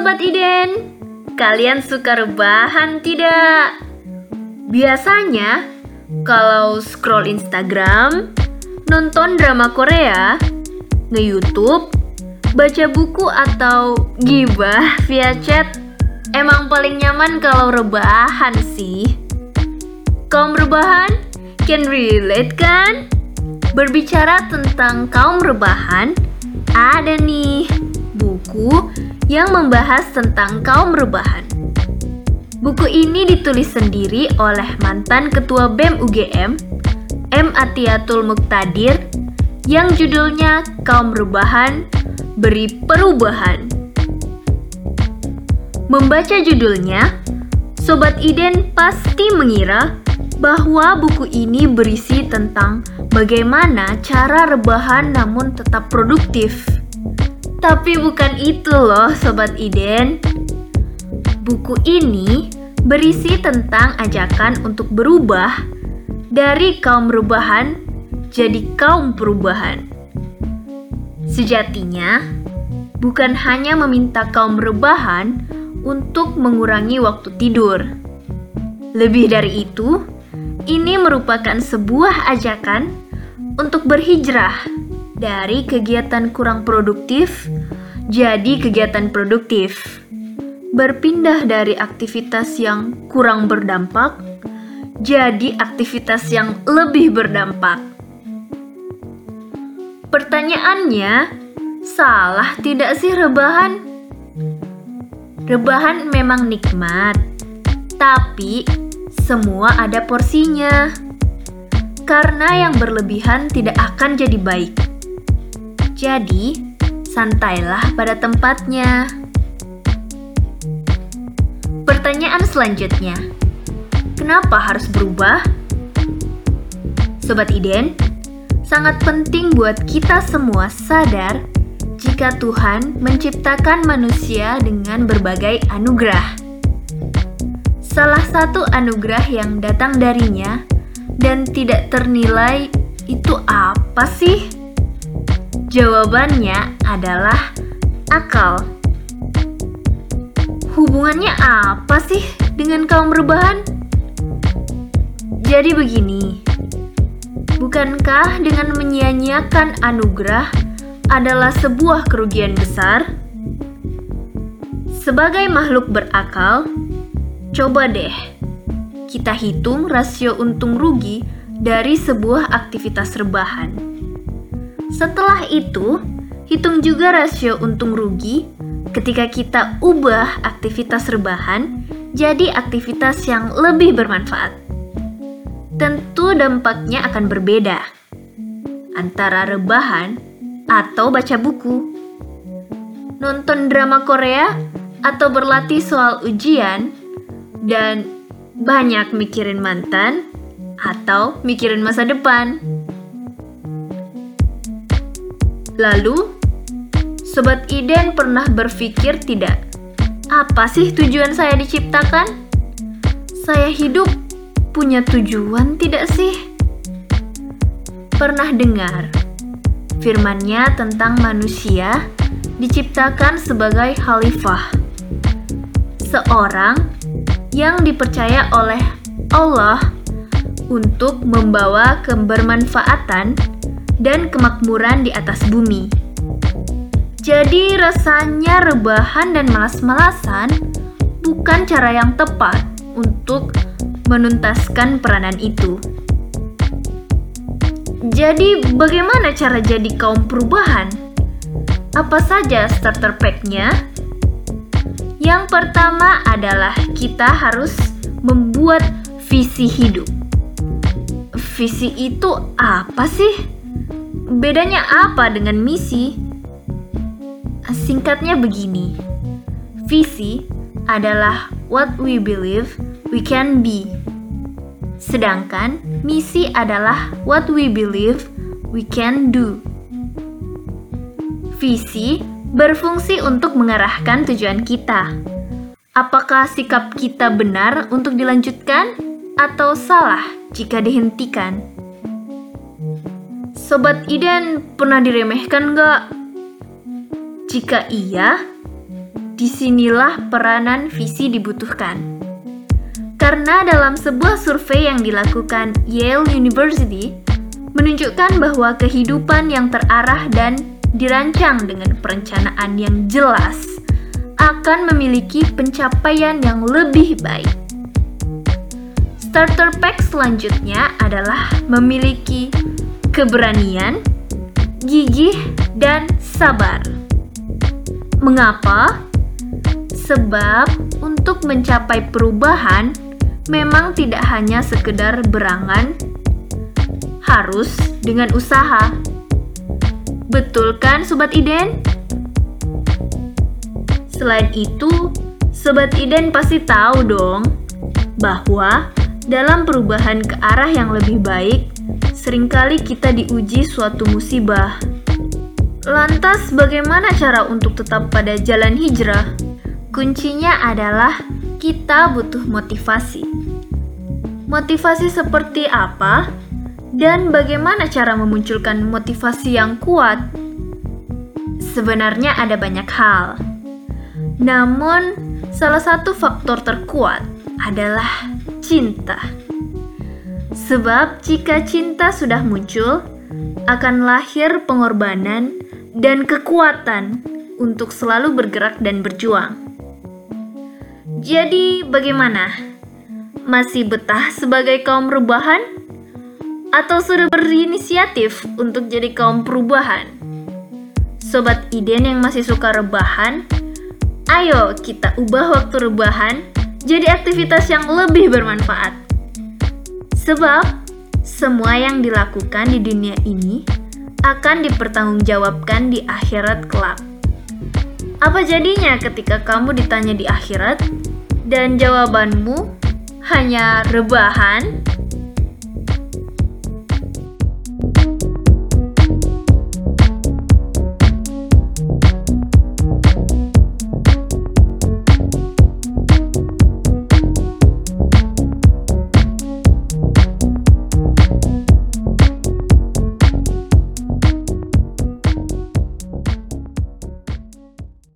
Sobat Iden, kalian suka rebahan tidak? Biasanya, kalau scroll Instagram, nonton drama Korea, nge-youtube, baca buku atau gibah via chat, emang paling nyaman kalau rebahan sih. Kaum rebahan can relate kan? Berbicara tentang kaum rebahan, ada nih buku yang membahas tentang kaum rebahan. Buku ini ditulis sendiri oleh mantan Ketua BEM UGM, M. Atiatul Muktadir, yang judulnya Kaum Rebahan Beri Perubahan. Membaca judulnya, Sobat Iden pasti mengira bahwa buku ini berisi tentang bagaimana cara rebahan namun tetap produktif. Tapi bukan itu loh Sobat Iden. Buku ini berisi tentang ajakan untuk berubah dari kaum rebahan jadi kaum perubahan. Sejatinya, bukan hanya meminta kaum rebahan untuk mengurangi waktu tidur. Lebih dari itu, ini merupakan sebuah ajakan untuk berhijrah dari kegiatan kurang produktif jadi kegiatan produktif berpindah dari aktivitas yang kurang berdampak jadi aktivitas yang lebih berdampak. Pertanyaannya, salah tidak sih rebahan? Rebahan memang nikmat, tapi semua ada porsinya. Karena yang berlebihan tidak akan jadi baik. Jadi, santailah pada tempatnya. Pertanyaan selanjutnya, kenapa harus berubah? Sobat Iden, sangat penting buat kita semua sadar jika Tuhan menciptakan manusia dengan berbagai anugerah. Salah satu anugerah yang datang darinya dan tidak ternilai itu apa sih? Jawabannya adalah akal. Hubungannya apa sih dengan kaum rebahan? Jadi begini, bukankah dengan menyia-nyiakan anugerah adalah sebuah kerugian besar? Sebagai makhluk berakal, coba deh kita hitung rasio untung rugi dari sebuah aktivitas rebahan. Setelah itu, hitung juga rasio untung rugi ketika kita ubah aktivitas rebahan jadi aktivitas yang lebih bermanfaat. Tentu dampaknya akan berbeda antara rebahan atau baca buku, nonton drama Korea atau berlatih soal ujian, dan banyak mikirin mantan atau mikirin masa depan. Lalu, Sobat Iden pernah berpikir tidak? Apa sih tujuan saya diciptakan? Saya hidup punya tujuan tidak sih? Pernah dengar firmannya tentang manusia diciptakan sebagai khalifah. Seorang yang dipercaya oleh Allah untuk membawa kebermanfaatan dan kemakmuran di atas bumi. Jadi rasanya rebahan dan malas-malasan bukan cara yang tepat untuk menuntaskan peranan itu. Jadi bagaimana cara jadi kaum perubahan? Apa saja starter pack-nya? Yang pertama adalah kita harus membuat visi hidup. Visi itu apa sih? Bedanya apa dengan misi? Singkatnya begini, visi adalah what we believe we can be. Sedangkan misi adalah what we believe we can do. Visi berfungsi untuk mengarahkan tujuan kita. Apakah sikap kita benar untuk dilanjutkan atau salah jika dihentikan? Sobat Iden pernah diremehkan gak jika iya, di sinilah peranan visi dibutuhkan. Karena dalam sebuah survei yang dilakukan Yale University, menunjukkan bahwa kehidupan yang terarah dan dirancang dengan perencanaan yang jelas akan memiliki pencapaian yang lebih baik. Starter pack selanjutnya adalah memiliki keberanian, gigih, dan sabar. Mengapa? Sebab untuk mencapai perubahan memang tidak hanya sekedar berangan, harus dengan usaha. Betul kan Sobat Iden? Selain itu, Sobat Iden pasti tahu dong bahwa dalam perubahan ke arah yang lebih baik, sering kali kita diuji suatu musibah. Lantas, bagaimana cara untuk tetap pada jalan hijrah? Kuncinya adalah kita butuh motivasi. Motivasi seperti apa? Dan bagaimana cara memunculkan motivasi yang kuat? Sebenarnya ada banyak hal. Namun, salah satu faktor terkuat adalah cinta. Sebab jika cinta sudah muncul, akan lahir pengorbanan dan kekuatan untuk selalu bergerak dan berjuang. Jadi, bagaimana? Masih betah sebagai kaum perubahan? Atau sudah berinisiatif untuk jadi kaum perubahan? Sobat Iden yang masih suka rebahan, ayo kita ubah waktu rebahan jadi aktivitas yang lebih bermanfaat. Sebab, semua yang dilakukan di dunia ini akan dipertanggungjawabkan di akhirat kelak. Apa jadinya ketika kamu ditanya di akhirat? dan jawabanmu hanya rebahan